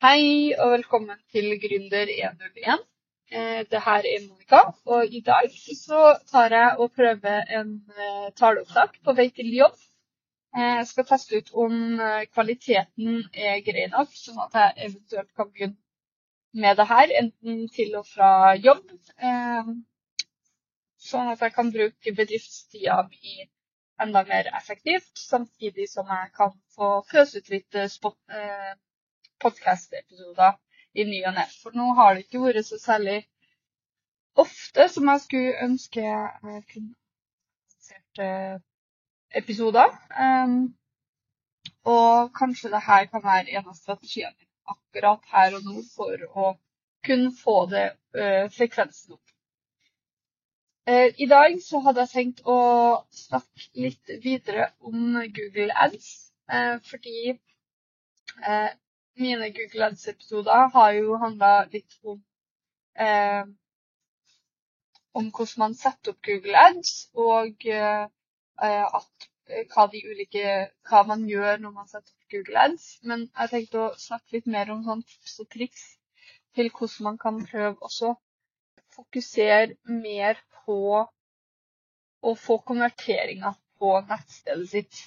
Hei og velkommen til Gründer 101. Eh, det her er Monica, og i dag så tar jeg og prøver en eh, taleopptak på vei til jobb. Eh, jeg skal teste ut om kvaliteten er grei nok, sånn at jeg eventuelt kan begynne med det her, enten til og fra jobb. Sånn at jeg kan bruke bedriftstida mi enda mer effektivt, samtidig som jeg kan få føse ut litt spot, podkast-episoder i ny og ne. For nå har det ikke vært så særlig ofte som jeg skulle ønske jeg kunne eh, episoder. Um, og kanskje det her kan være en av strategiene mine akkurat her og nå for å kunne få det uh, frekvensen opp. Uh, I dag så hadde jeg tenkt å snakke litt videre om Google Ads, uh, fordi mine Google Ads-episoder har jo handla litt om eh, om hvordan man setter opp Google Ads, og eh, at, eh, hva, ulike, hva man gjør når man setter opp Google Ads. Men jeg tenkte å snakke litt mer om sånn tips og triks til hvordan man kan prøve også fokusere mer på å få konverteringer på nettstedet sitt.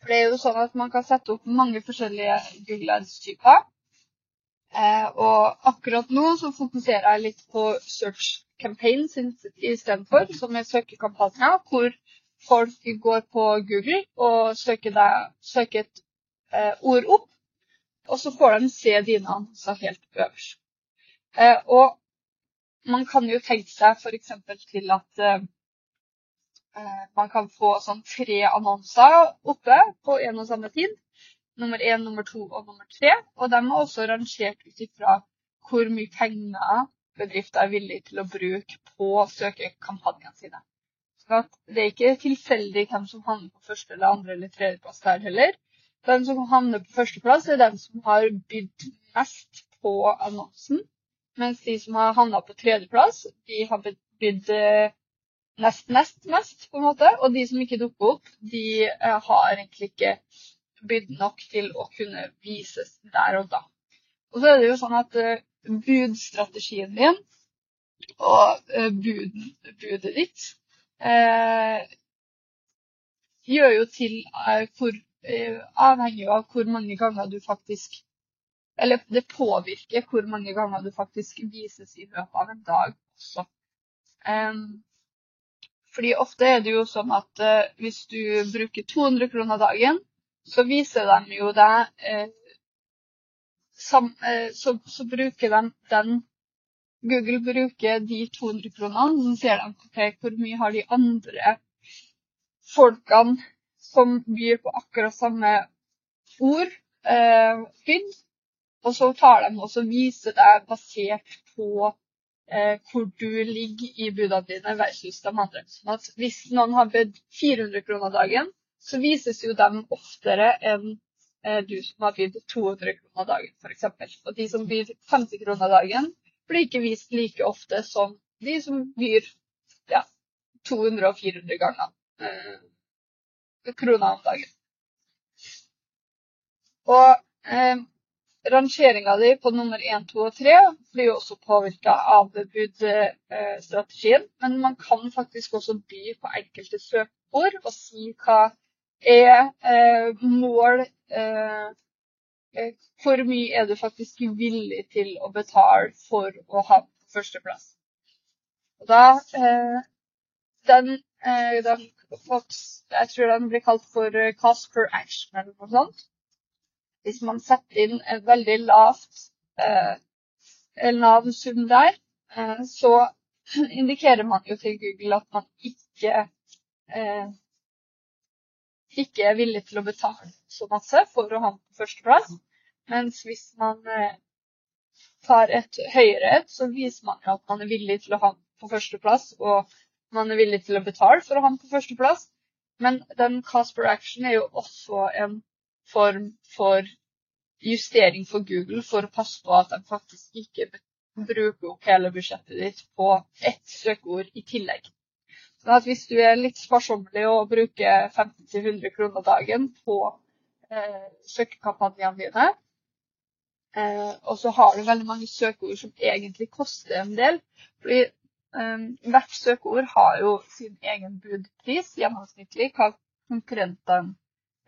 For det er jo sånn at man kan sette opp mange forskjellige Google Ads-typer. Eh, og akkurat nå så fokuserer jeg litt på search campaigns istedenfor, som er søkekampanjer, hvor folk går på Google og søker, deg, søker et eh, ord opp, og så får de se dine annonser helt øverst. Eh, og man kan jo tenke seg f.eks. til at Eh, man kan få sånn tre annonser oppe på en og samme tid. Nummer én, nummer to og nummer tre. Og de er også rangert ut ifra hvor mye penger bedrifter er villige til å bruke på å søke kampanjene sine. Så det er ikke tilfeldig hvem som havner på første eller andre eller tredjeplass der heller. Den som havner på førsteplass, er den som har bydd mest på annonsen. Mens de som har havna på tredjeplass, de har bydd eh, nest, nest mest, på en måte. Og de som ikke dukker opp, de eh, har egentlig ikke bydd nok til å kunne vises der og da. Og så er det jo sånn at uh, budstrategien din og uh, buden, budet ditt uh, gjør jo til hvor Avhengig av hvor mange ganger du faktisk Eller det påvirker hvor mange ganger du faktisk vises i løpet av en dag også. Um, fordi ofte er det jo sånn at uh, hvis du bruker 200 kroner dagen, så viser de jo deg uh, sam, uh, så, så, bruker de den Google bruker de 200 kronene, så ser de okay, hvor mye har de andre folkene som byr på akkurat samme ord, bydd. Og så tar de også viser deg basert på eh, hvor du ligger i budene dine versus de andre. Sånn at hvis noen har bedt 400 kroner dagen, så vises jo dem oftere enn eh, du som har bydd 200 kroner dagen, f.eks. Og de som byr 50 kroner dagen, blir ikke vist like ofte som de som byr ja, 200 og 400 ganger eh, kroner om dagen. Og eh, Rangeringa di på nummer én, to og tre blir jo også påvirka av budstrategien. Men man kan faktisk også by på enkelte søkeord og si hva er eh, mål eh, eh, Hvor mye er du faktisk villig til å betale for å ha førsteplass? Og da eh, den, eh, den, Jeg tror den blir kalt for eh, cost per action eller noe sånt hvis man setter inn en veldig lavt, eh, lav sum der, eh, så indikerer man jo til Google at man ikke, eh, ikke er villig til å betale så masse for å ha den på førsteplass. Mens hvis man eh, tar et høyere et, så viser man at man er villig til å ha den på førsteplass, og man er villig til å betale for å ha den på førsteplass. Men den cost per action er jo også en form for justering for Google for å passe på at de faktisk ikke bruker opp hele budsjettet ditt på ett søkeord i tillegg. Så at hvis du er litt sparsommelig og bruker 50-100 kroner dagen på eh, søkekampanjene dine, Eh, og så har du veldig mange søkeord som egentlig koster en del. Fordi eh, hvert søkeord har jo sin egen budpris gjennomsnittlig, hva konkurrentene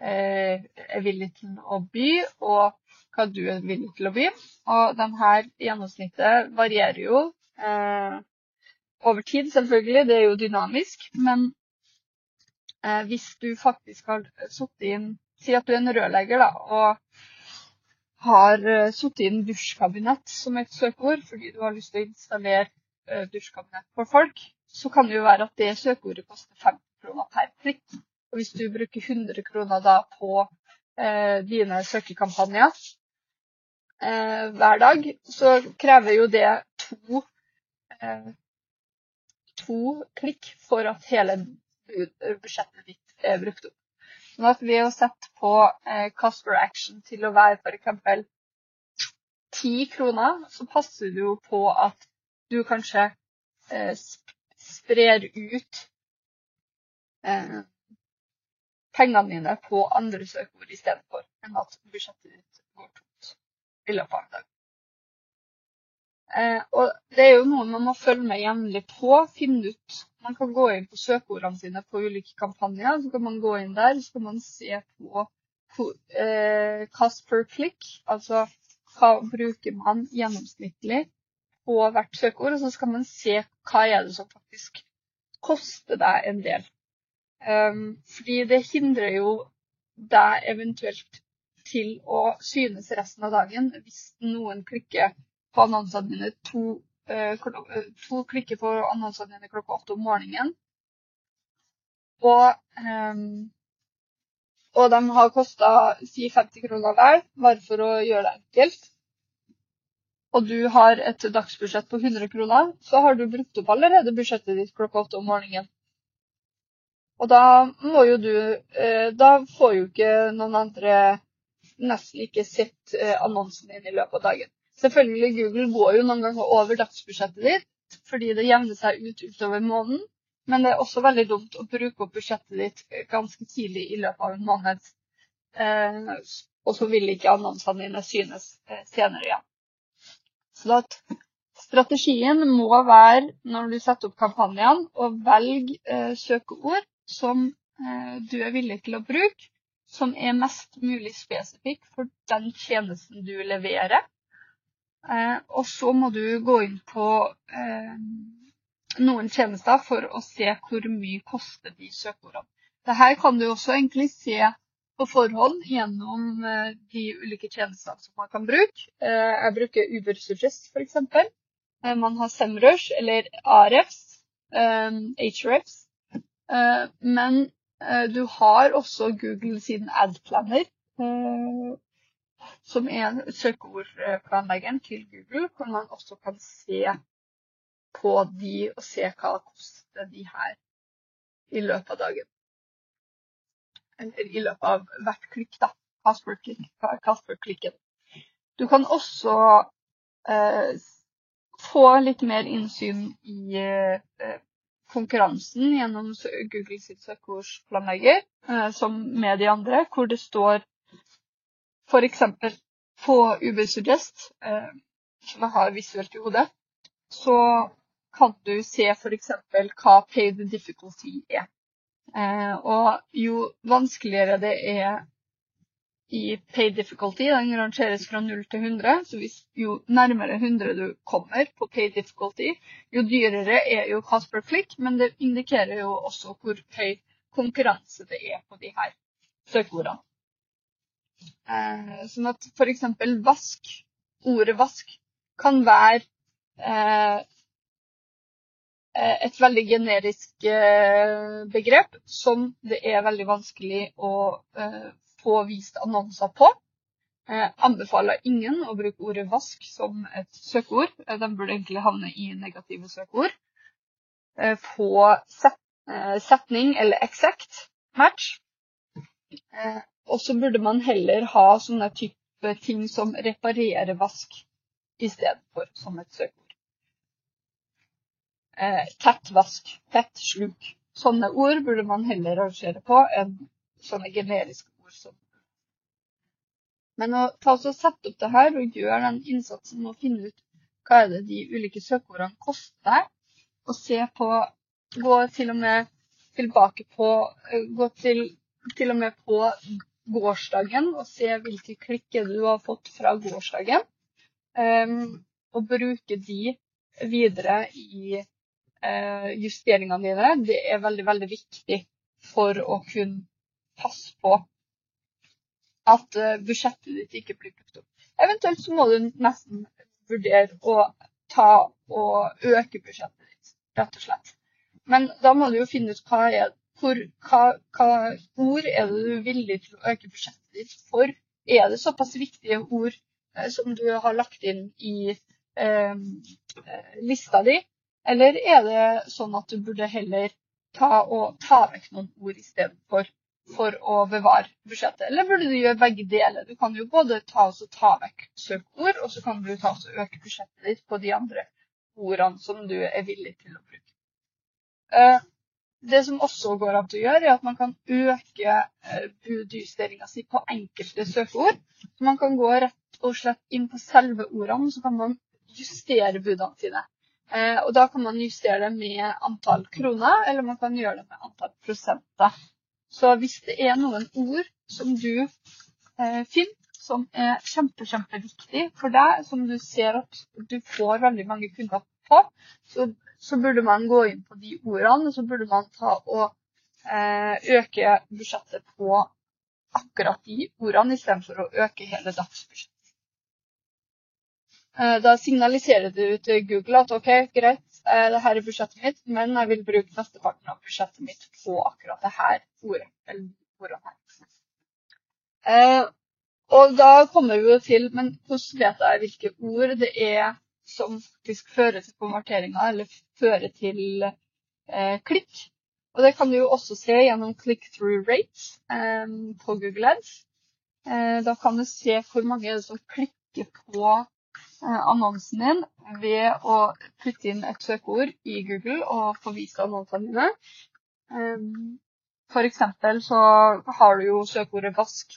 er villig til å by, og hva du er villig til å by. Og denne gjennomsnittet varierer jo eh, over tid, selvfølgelig. Det er jo dynamisk. Men eh, hvis du faktisk har sittet inn Si at du er en rørlegger da, og har uh, sittet inn dusjkabinett som et søkeord fordi du har lyst til å installere uh, dusjkabinett for folk, så kan det jo være at det søkeordet koster 50 kroner per klikk. Og hvis du bruker 100 kroner da på eh, dine søkekampanjer hver dag, så krever jo det to, to klikk for at hele budsjettet ditt er brukt opp. Sånn at ved å sette på eh, cost action til å være f.eks. 10 kroner, så passer du jo på at du kanskje eh, sprer ut eh, pengene dine på andre søkeord istedenfor enn at budsjettet ditt går tomt i løpet av en dag. Eh, og det er jo noe man må følge med jevnlig på. finne ut Man kan gå inn på søkeordene sine på ulike kampanjer. Så kan man gå inn der så kan man se på eh, cost per click. Altså hva bruker man gjennomsnittlig på hvert søkeord. Og så skal man se hva er det som faktisk koster deg en del. Um, fordi det hindrer jo deg eventuelt til å synes resten av dagen hvis noen klikker på annonsene dine to, eh, to klikker på annonsene dine klokka åtte om morgenen. Og, um, og de har kosta si 50 kroner hver, bare for å gjøre det enkelt. Og du har et dagsbudsjett på 100 kroner, så har du brukt opp allerede budsjettet ditt klokka åtte om morgenen. Og da må jo du Da får jo ikke noen andre nesten ikke sett annonsen din i løpet av dagen. Selvfølgelig, Google går jo noen ganger over dagsbudsjettet ditt fordi det jevner seg ut utover måneden. Men det er også veldig dumt å bruke opp budsjettet ditt ganske tidlig i løpet av en måned. Eh, og så vil ikke annonsene dine synes eh, senere igjen. Så at strategien må være, når du setter opp kampanjene, å velge eh, søkeord som eh, du er villig til å bruke, som er mest mulig spesifikk for den tjenesten du leverer. Eh, og så må du gå inn på eh, noen tjenester for å se hvor mye koster de søkeordene. Dette kan du også egentlig se på forhånd gjennom de ulike tjenestene som man kan bruke. Jeg bruker UberSuggest f.eks. Man har Semrush eller Arefs, Hrefs. Men du har også Google sin adplanner som er søkeordplanleggeren til Google, hvor man også kan se på de og se hva det koster de her i løpet av dagen. Eller i løpet av hvert klikk, da. Kasper-klikken. Du kan også eh, få litt mer innsyn i eh, konkurransen gjennom Google sitt søkeordsplanlegger, eh, som med de andre, hvor det står f.eks. på Ubersuggest, eh, som jeg har visuelt i hodet, så kan du se f.eks. hva paid difficulty er. Eh, og jo vanskeligere det er i paid difficulty, den rangeres fra 0 til 100, så hvis jo nærmere 100 du kommer på paid difficulty, jo dyrere er jo cost per click, men det indikerer jo også hvor høy konkurranse det er på de her søkeordene. Eh, sånn at f.eks. vask, ordet vask, kan være eh, et veldig generisk eh, begrep som det er veldig vanskelig å eh, få vist annonser på. Eh, anbefaler ingen å bruke ordet vask som et søkeord. Eh, de burde egentlig havne i negative søkeord. Få set, setning eller exact match. Og så burde man heller ha sånne type ting som reparere vask i stedet for som et søkeord. Eh, tett vask, tett sluk. Sånne ord burde man heller rangere på enn sånne generiske ord Men å ta oss og sette opp det her og gjøre den innsatsen med å finne ut hva er det de ulike søkeordene koster, og se på Gå til og med tilbake på Gå til, til og med på gårsdagen og se hvilke klikker du har fått fra gårsdagen. Um, og bruke de videre i uh, justeringene dine. Det er veldig, veldig viktig for å kunne passe på at uh, budsjettet ditt ikke blir brukt opp. Eventuelt så må du nesten vurdere å ta og øke budsjettet ditt, rett og slett. Men da må du jo finne ut hva er hvor, hva, hva, ord er det du er villig til å øke budsjettet ditt for? Er det såpass viktige ord eh, som du har lagt inn i eh, lista di? Eller er det sånn at du burde heller ta, og, ta vekk noen ord istedenfor for å bevare budsjettet? Eller burde du gjøre begge deler? Du kan jo både ta, og ta vekk søkeord, og så kan du ta og øke budsjettet ditt på de andre ordene som du er villig til å bruke. Eh, det som også går an å gjøre, er at man kan øke eh, budjusteringa si på enkelte søkeord. Så man kan gå rett og slett inn på selve ordene, så kan man justere budene sine. Eh, og da kan man justere det med antall kroner, eller man kan gjøre det med antall prosenter. Så hvis det er noen ord som du eh, finner som er kjempe, kjempeviktig for deg, som du ser at du får veldig mange kunder på, så så burde man gå inn på de ordene, og så burde man ta og eh, øke budsjettet på akkurat de ordene, istedenfor å øke hele dagsbudsjettet. Eh, da signaliserer du til Google at OK, greit, det her er budsjettet mitt, men jeg vil bruke mesteparten av budsjettet mitt på akkurat det her ordet. eller ordet her. Eh, og da kommer vi jo til Men hvordan vet jeg hvilke ord det er som faktisk fører til konverteringer, eller fører til eh, klikk. Og det kan du jo også se gjennom click-through rate eh, på Google Ads. Eh, da kan du se hvor mange som klikker på eh, annonsen din ved å putte inn et søkeord i Google og få vist annonsene dine. F.eks. for eksempel så har du jo søkeordet vask,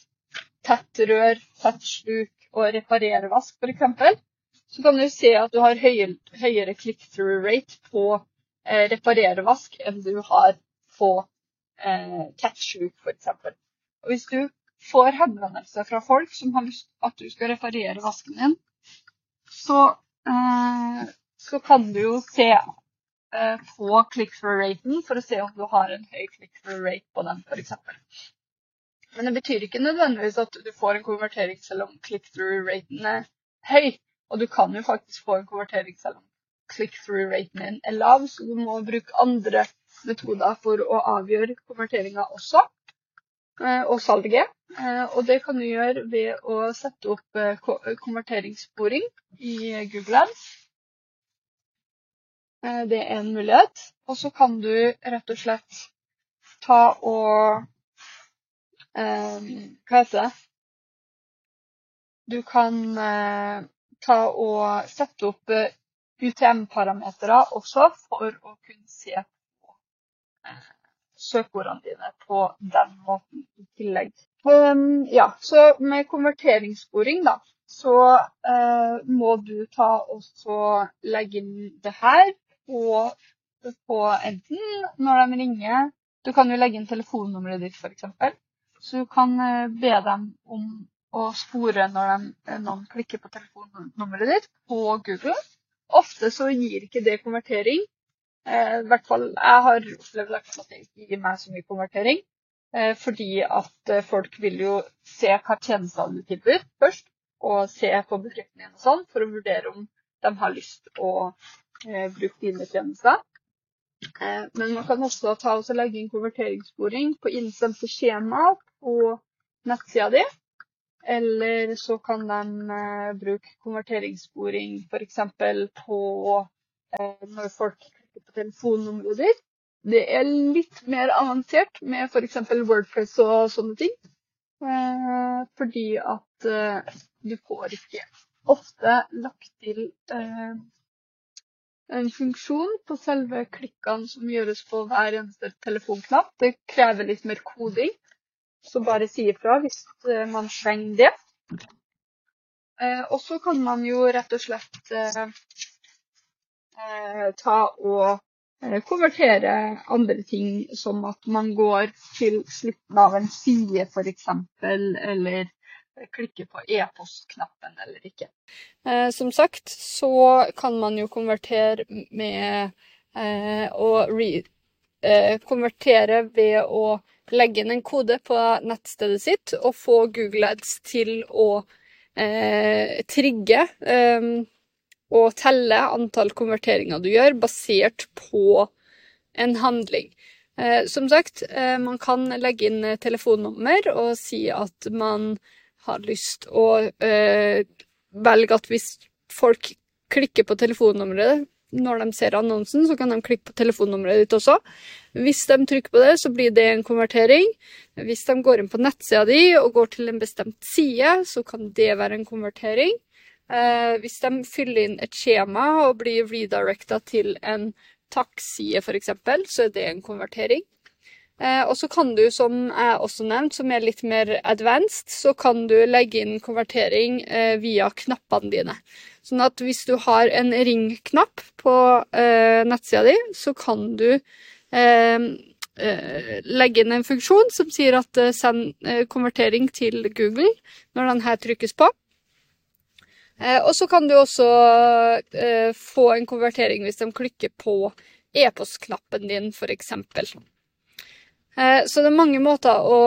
tett rør, tett sluk og reparere vask, eksempel så kan du se at du har høyere, click-through rate på eh, reparere vask enn du har på eh, catch-sjuk, f.eks. Og hvis du får henvendelser fra folk som har lyst at du skal reparere vasken din, så, eh, så kan du jo se eh, på click-through-raten for å se om du har en høy click-through-rate på den, f.eks. Men det betyr ikke nødvendigvis at du får en konvertering selv om click-through-raten er høy. Og du kan jo faktisk få en konvertering selv om click-through-raten din er lav, så du må bruke andre metoder for å avgjøre konverteringa også, og salget. Eh, og det kan du gjøre ved å sette opp eh, konverteringssporing i Google Ads. Det er en mulighet. Og så kan du rett og slett ta og Hva heter det? Du kan ta og sette opp eh, UTM-parametere også for å kunne se på eh, søkeordene dine på den måten i tillegg. Um, ja, så med konverteringssporing, da, så uh, må du ta og legge inn det her på, på, enten når de ringer Du kan jo legge inn telefonnummeret ditt, f.eks. Så du kan uh, be dem om å spore når de, noen klikker på telefonnummeret ditt på Google. Ofte så gir ikke det konvertering. Eh, hvert fall jeg har opplevd at det ikke gir meg så mye konvertering. Eh, fordi at eh, folk vil jo se hva tjenestene du tilbyr først, og se på bedriften og sånn, for å vurdere om de har lyst å eh, bruke dine tjenester. Eh, men man kan også ta og legge inn konverteringssporing på innsendte skjema på nettsida di. Eller så kan de eh, bruke konverteringssporing f.eks. på eh, når folk klikker på telefonområder. Det er litt mer avansert med f.eks. Wordpress og sånne ting. Eh, fordi at eh, du får ikke ofte lagt til eh, en funksjon på selve klikkene som gjøres på hver eneste telefonknapp. Det krever litt mer koding. Så bare si ifra hvis man trenger det. Og så kan man jo rett og slett ta og eh, konvertere andre ting, som at man går til slutten av en side f.eks., eller klikker på e-postknappen eller ikke. Eh, som sagt så kan man jo konvertere med eh, å re eh, konvertere ved å legge inn en kode på nettstedet sitt og få Google Ads til å eh, trigge og telle antall konverteringer du gjør, basert på en handling. Eh, som sagt, eh, man kan legge inn telefonnummer og si at man har lyst å eh, velge at hvis folk klikker på telefonnummeret når de ser annonsen, så kan de klikke på telefonnummeret ditt også. Hvis de trykker på det, så blir det en konvertering. Hvis de går inn på nettsida di og går til en bestemt side, så kan det være en konvertering. Eh, hvis de fyller inn et skjema og blir redirecta til en takkside f.eks., så er det en konvertering. Eh, og så kan du, som jeg også nevnte, som er litt mer advanced, så kan du legge inn konvertering eh, via knappene dine. Sånn at hvis du har en ring-knapp på eh, nettsida di, så kan du eh, eh, legge inn en funksjon som sier at eh, send konvertering til Google når den her trykkes på. Og så kan du også få en konvertering hvis de klikker på e-postknappen din, f.eks. Eh, så det er mange måter å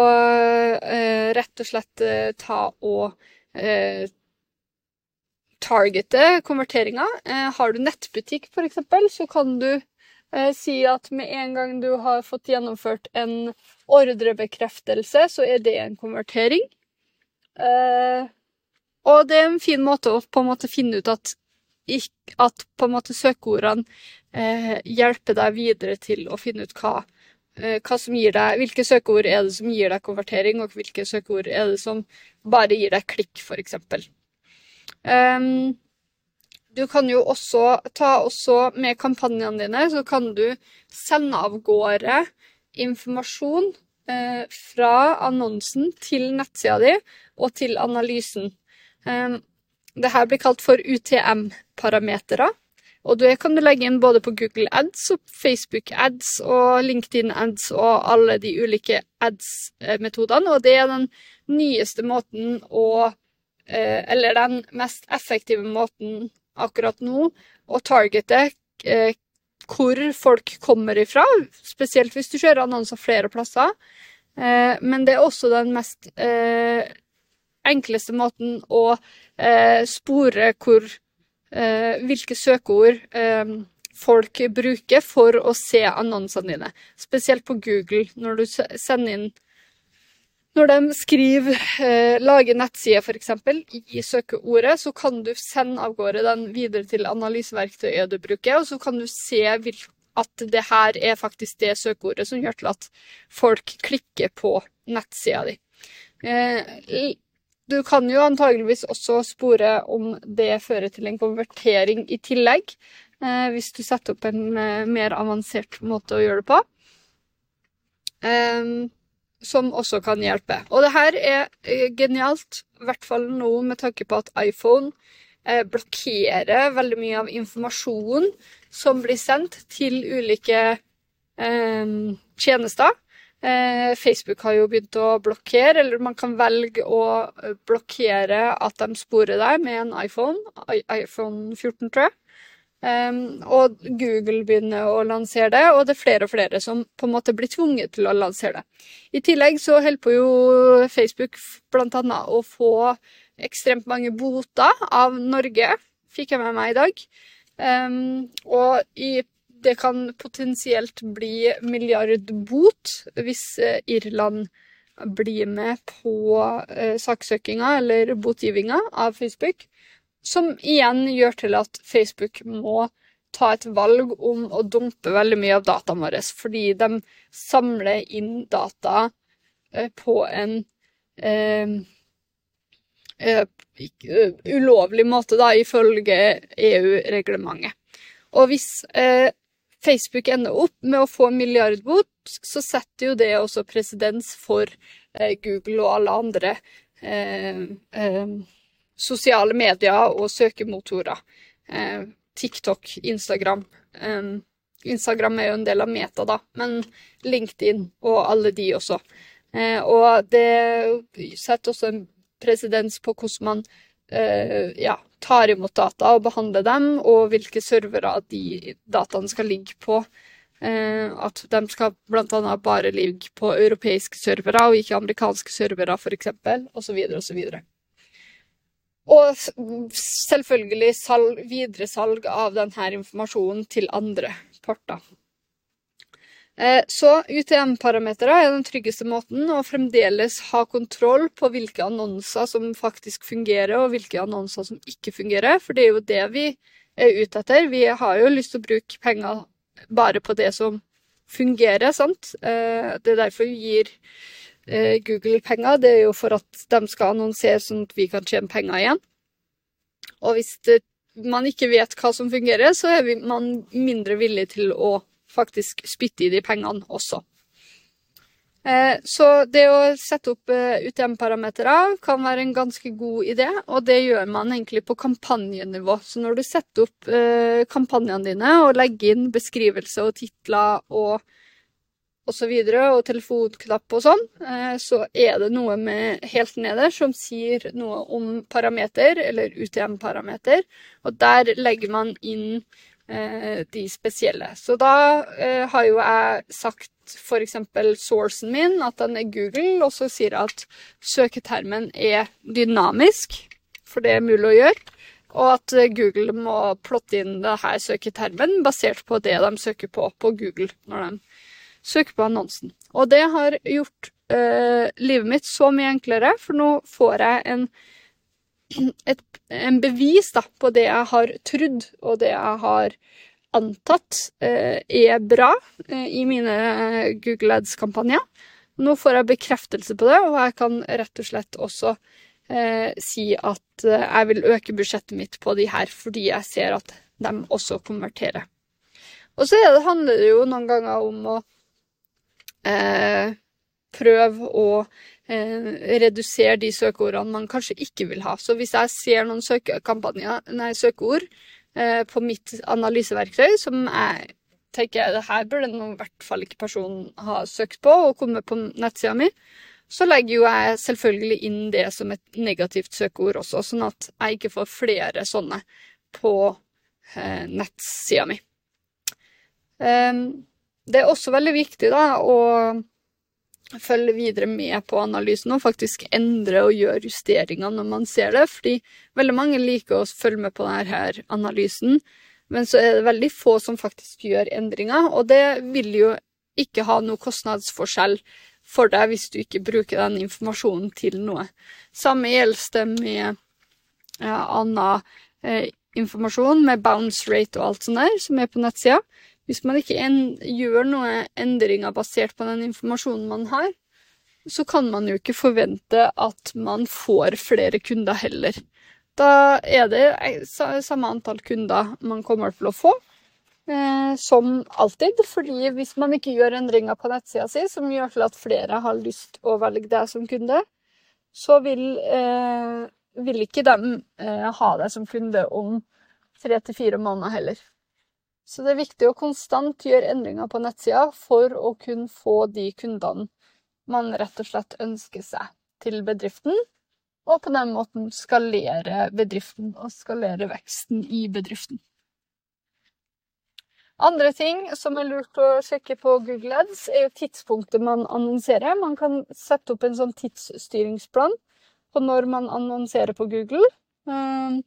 eh, rett og slett eh, ta og targete konverteringa. Har du nettbutikk f.eks., så kan du si at med en gang du har fått gjennomført en ordrebekreftelse, så er det en konvertering. Og det er en fin måte å på en måte finne ut at, at på en måte søkeordene hjelper deg videre til å finne ut hva Eh, hva som gir deg, hvilke søkeord er det som gir deg konvertering, og hvilke søkeord er det som bare gir deg klikk, f.eks. Um, ehm, du kan jo også ta også med kampanjene dine, så kan du sende av gårde informasjon eh, fra annonsen til nettsida di og til analysen. Um, det her blir kalt for UTM-parametere. Og det kan du legge inn både på Google Ads og Facebook Ads og LinkedIn Ads og alle de ulike ads-metodene. Og det er den nyeste måten å eh, Eller den mest effektive måten akkurat nå å targete eh, hvor folk kommer ifra, spesielt hvis du kjører annonser flere plasser. Eh, men det er også den mest enkleste måten å spore hvor eh, hvilke søkeord eh, folk bruker for å se annonsene dine. Spesielt på Google, når du sender inn Når de skriver eh, 'lager nettside', f.eks., i søkeordet, så kan du sende av gårde den videre til analyseverktøyet du bruker, og så kan du se at det her er faktisk det søkeordet som gjør til at folk klikker på nettsida di. Eh, du kan jo antageligvis også spore om det fører til en konvertering i tillegg, eh, hvis du setter opp en eh, mer avansert måte å gjøre det på. Eh, som også kan hjelpe. Og det her er genialt, i hvert fall nå med tanke på at iPhone blokkerer veldig mye av informasjonen som blir sendt til ulike tjenester. Eh, Facebook har jo begynt å blokkere, eller man kan velge å eh, blokkere at de sporer deg med en iPhone. iPhone 14, tror jeg. Um, og Google begynner å lansere det, og det er flere og flere som på en måte blir tvunget til å lansere det. I tillegg så holder jo Facebook annet å få ekstremt mange boter av Norge, fikk jeg med meg i dag. Um, og i det kan potensielt bli milliardbot hvis eh, Irland blir med på eh, saksøkinga eller botgivinga av Facebook. Som igjen gjør til at Facebook må ta et valg om å dumpe veldig mye av dataen vår, fordi de samler inn data eh, på en eh, ulovlig måte, da, ifølge EU-reglementet. Og hvis eh, Facebook ender opp med å få milliardbot, så setter jo det også presedens for eh, Google og alle andre eh, eh, sosiale medier og søkemotorer. TikTok, Instagram. Instagram er jo en del av Meta, da, men LinkedIn og alle de også. Og det setter også en presedens på hvordan man eh, ja, tar imot data og behandler dem, og hvilke servere de dataene skal ligge på. Eh, at de skal bl.a. bare ligge på europeiske servere og ikke amerikanske servere, f.eks., osv., osv. Og selvfølgelig salg, videresalg av denne informasjonen til andre parter. Eh, så UTM-parametere er den tryggeste måten å fremdeles ha kontroll på hvilke annonser som faktisk fungerer, og hvilke annonser som ikke fungerer, for det er jo det vi er ute etter. Vi har jo lyst til å bruke penger bare på det som fungerer, sant. Eh, det er derfor vi gir eh, Google penger. Det er jo for at de skal annonsere sånn at vi kan tjene penger igjen. Og hvis man ikke vet hva som fungerer, så er man mindre villig til å faktisk spytte i de pengene også. Eh, så det å sette opp eh, UTM-parametere kan være en ganske god idé, og det gjør man egentlig på kampanjenivå. Så når du setter opp eh, kampanjene dine og legger inn beskrivelse og titler og og så videre, og telefonknapp og sånn, så er det noe med helt nederst som sier noe om parameter, eller UTM-parameter, og der legger man inn de spesielle. Så da eh, har jo jeg sagt f.eks. sourcen min, at den er Google, og så sier jeg at søketermen er dynamisk, for det er mulig å gjøre. Og at eh, Google må plotte inn denne søketermen basert på det de søker på på Google når de søker på annonsen. Og det har gjort eh, livet mitt så mye enklere, for nå får jeg en et, en bevis da, på det jeg har trodd, og det jeg har antatt eh, er bra eh, i mine Google Ads-kampanjer. Nå får jeg bekreftelse på det, og jeg kan rett og slett også eh, si at eh, jeg vil øke budsjettet mitt på de her, fordi jeg ser at de også konverterer. Og så handler det jo noen ganger om å prøve å eh, redusere de søkeordene man kanskje ikke vil ha. Så hvis jeg ser noen nei, søkeord eh, på mitt analyseverktøy som jeg tenker det her burde i hvert fall ikke personen ha søkt på og kommet på nettsida mi, så legger jo jeg selvfølgelig inn det som et negativt søkeord også, sånn at jeg ikke får flere sånne på eh, nettsida mi. Um, det er også veldig viktig da å følge videre med på analysen og faktisk endre og gjøre justeringer når man ser det. Fordi veldig mange liker å følge med på denne analysen, men så er det veldig få som faktisk gjør endringer. Og det vil jo ikke ha noe kostnadsforskjell for deg hvis du ikke bruker den informasjonen til noe. Samme gjelder det med ja, annen eh, informasjon, med bounce rate og alt sånt der, som er på nettsida. Hvis man ikke gjør noen endringer basert på den informasjonen man har, så kan man jo ikke forvente at man får flere kunder heller. Da er det samme antall kunder man kommer til å få, eh, som alltid. fordi hvis man ikke gjør endringer på nettsida si, som gjør til at flere har lyst å velge deg som kunde, så vil, eh, vil ikke de eh, ha deg som kunde om tre til fire måneder heller. Så det er viktig å konstant gjøre endringer på nettsida for å kunne få de kundene man rett og slett ønsker seg til bedriften, og på den måten skalere bedriften og skalere veksten i bedriften. Andre ting som er lurt å sjekke på Google Ads, er jo tidspunktet man annonserer. Man kan sette opp en sånn tidsstyringsplan på når man annonserer på Google. Ehm,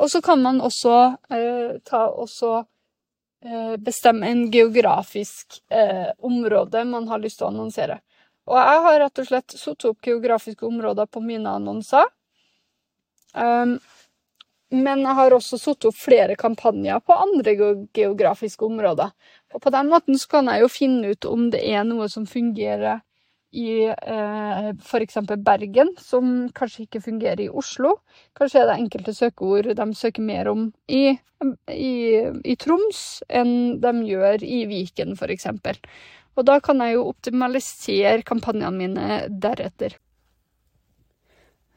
og så kan man også eh, ta også bestemme en geografisk eh, område man har lyst til å annonsere. Og jeg har rett og slett satt opp geografiske områder på mine annonser. Um, men jeg har også satt opp flere kampanjer på andre geografiske områder. Og på den måten kan jeg jo finne ut om det er noe som fungerer i eh, f.eks. Bergen, som kanskje ikke fungerer i Oslo. Kanskje er det enkelte søkeord de søker mer om i, i, i Troms enn de gjør i Viken, f.eks. Og da kan jeg jo optimalisere kampanjene mine deretter.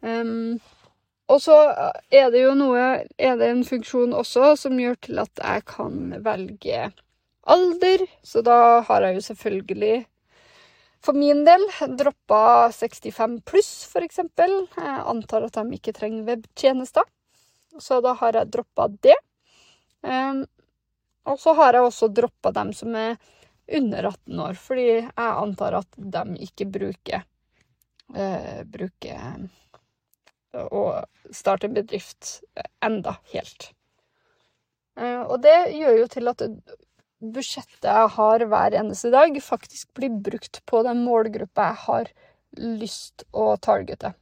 Um, og så er det jo noe Er det en funksjon også som gjør til at jeg kan velge alder. Så da har jeg jo selvfølgelig for min del droppa 65 pluss, eksempel. Jeg antar at de ikke trenger webtjenester. Så da har jeg droppa det. Um, og så har jeg også droppa dem som er under 18 år, fordi jeg antar at de ikke bruker uh, Bruker uh, å starte en bedrift enda helt. Uh, og det gjør jo til at budsjettet jeg har hver eneste dag, faktisk blir brukt på den målgruppa jeg har lyst å targete.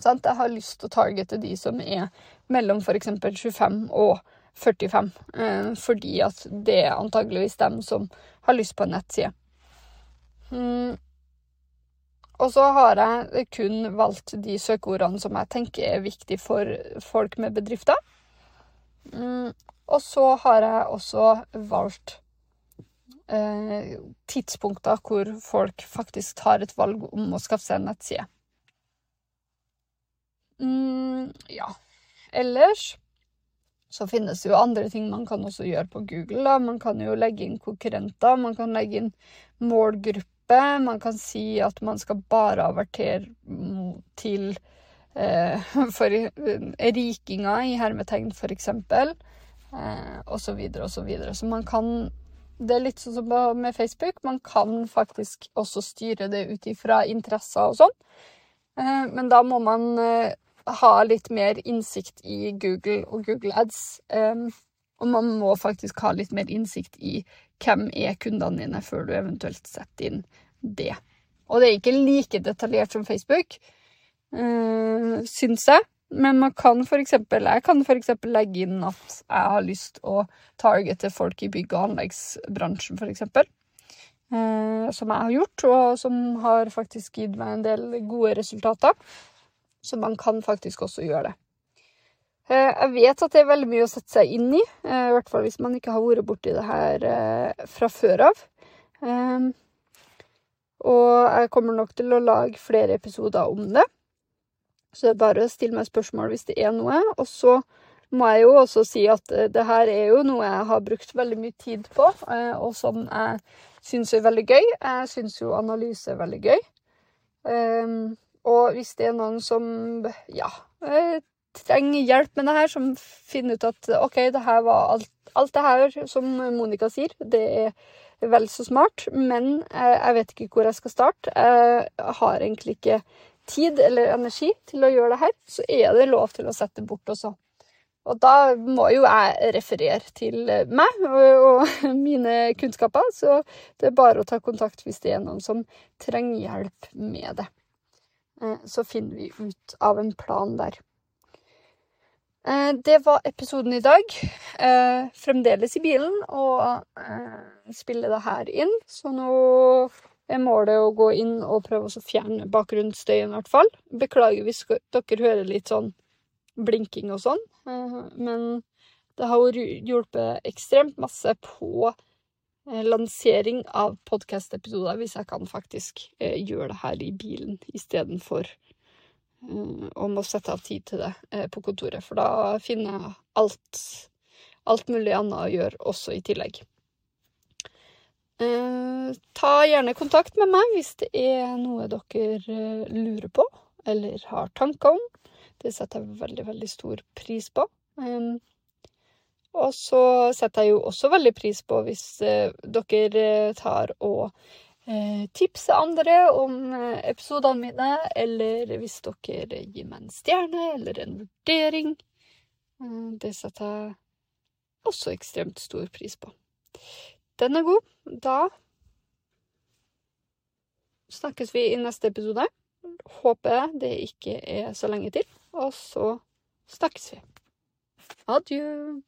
Sant? Jeg har lyst å targete de som er mellom f.eks. 25 og 45, eh, fordi at det er antageligvis dem som har lyst på en nettside. Mm. Og så har jeg kun valgt de søkeordene som jeg tenker er viktige for folk med bedrifter. Mm. Og så har jeg også valgt eh, tidspunkter hvor folk faktisk tar et valg om å skaffe seg en nettside. Mm, ja. Ellers så finnes det jo andre ting man kan også gjøre på Google. Da. Man kan jo legge inn konkurrenter, man kan legge inn målgruppe. Man kan si at man skal bare avertere til for eh, rikinger, i hermetegn, eksempel. Eh, videre og så. Så man kan Det er litt sånn som med Facebook. Man kan faktisk også styre det ut ifra interesser og sånn. Eh, men da må man eh, ha litt mer innsikt i Google og Google Ads. Og man må faktisk ha litt mer innsikt i hvem er kundene dine, før du eventuelt setter inn det. Og det er ikke like detaljert som Facebook, uh, syns jeg. Men man kan for eksempel, jeg kan f.eks. legge inn at jeg har lyst å targete folk i bygg- og anleggsbransjen, f.eks. Uh, som jeg har gjort, og som har faktisk gitt meg en del gode resultater. Så man kan faktisk også gjøre det. Eh, jeg vet at det er veldig mye å sette seg inn i, eh, i hvert fall hvis man ikke har vært borti det her eh, fra før av. Ehm, og jeg kommer nok til å lage flere episoder om det. Så det er bare å stille meg spørsmål hvis det er noe. Og så må jeg jo også si at det her er jo noe jeg har brukt veldig mye tid på, og som jeg syns er veldig gøy. Jeg syns jo analyse er veldig gøy. Um, og hvis det er noen som ja, eh, trenger hjelp med det her, som finner ut at OK, det her var alt, alt det her som Monica sier, det er vel så smart, men eh, jeg vet ikke hvor jeg skal starte. Jeg har egentlig ikke tid eller energi til å gjøre det her, så er det lov til å sette bort også. Og da må jo jeg referere til meg og, mine kunnskaper, så det er bare å ta kontakt hvis det er noen som trenger hjelp med det. Eh, så finner vi ut av en plan der. Eh, det var episoden i dag. Eh, fremdeles i bilen og spiller det her inn. Så nå målet å gå inn og prøve å fjerne bakgrunnsstøyen, i hvert fall. Beklager hvis dere hører litt sånn blinking og sånn, men det har hjulpet ekstremt masse på Eh, lansering av podkast-episoder hvis jeg kan faktisk eh, gjøre det her i bilen istedenfor eh, å må sette av tid til det på kontoret. For da finner jeg alt, alt mulig annet å gjøre også i tillegg. Eh, ta gjerne kontakt med meg hvis det er noe dere eh, lurer på eller har tanker om. Det setter jeg veldig, veldig stor pris på. Og så setter jeg jo også veldig pris på hvis eh, dere tar og tipse andre om episodene mine, eller hvis dere gir meg en stjerne eller en vurdering. Det setter jeg også ekstremt stor pris på. Den er god. Da snakkes vi i neste episode. Håper det ikke er så lenge til. Og så snakkes vi. Adjø.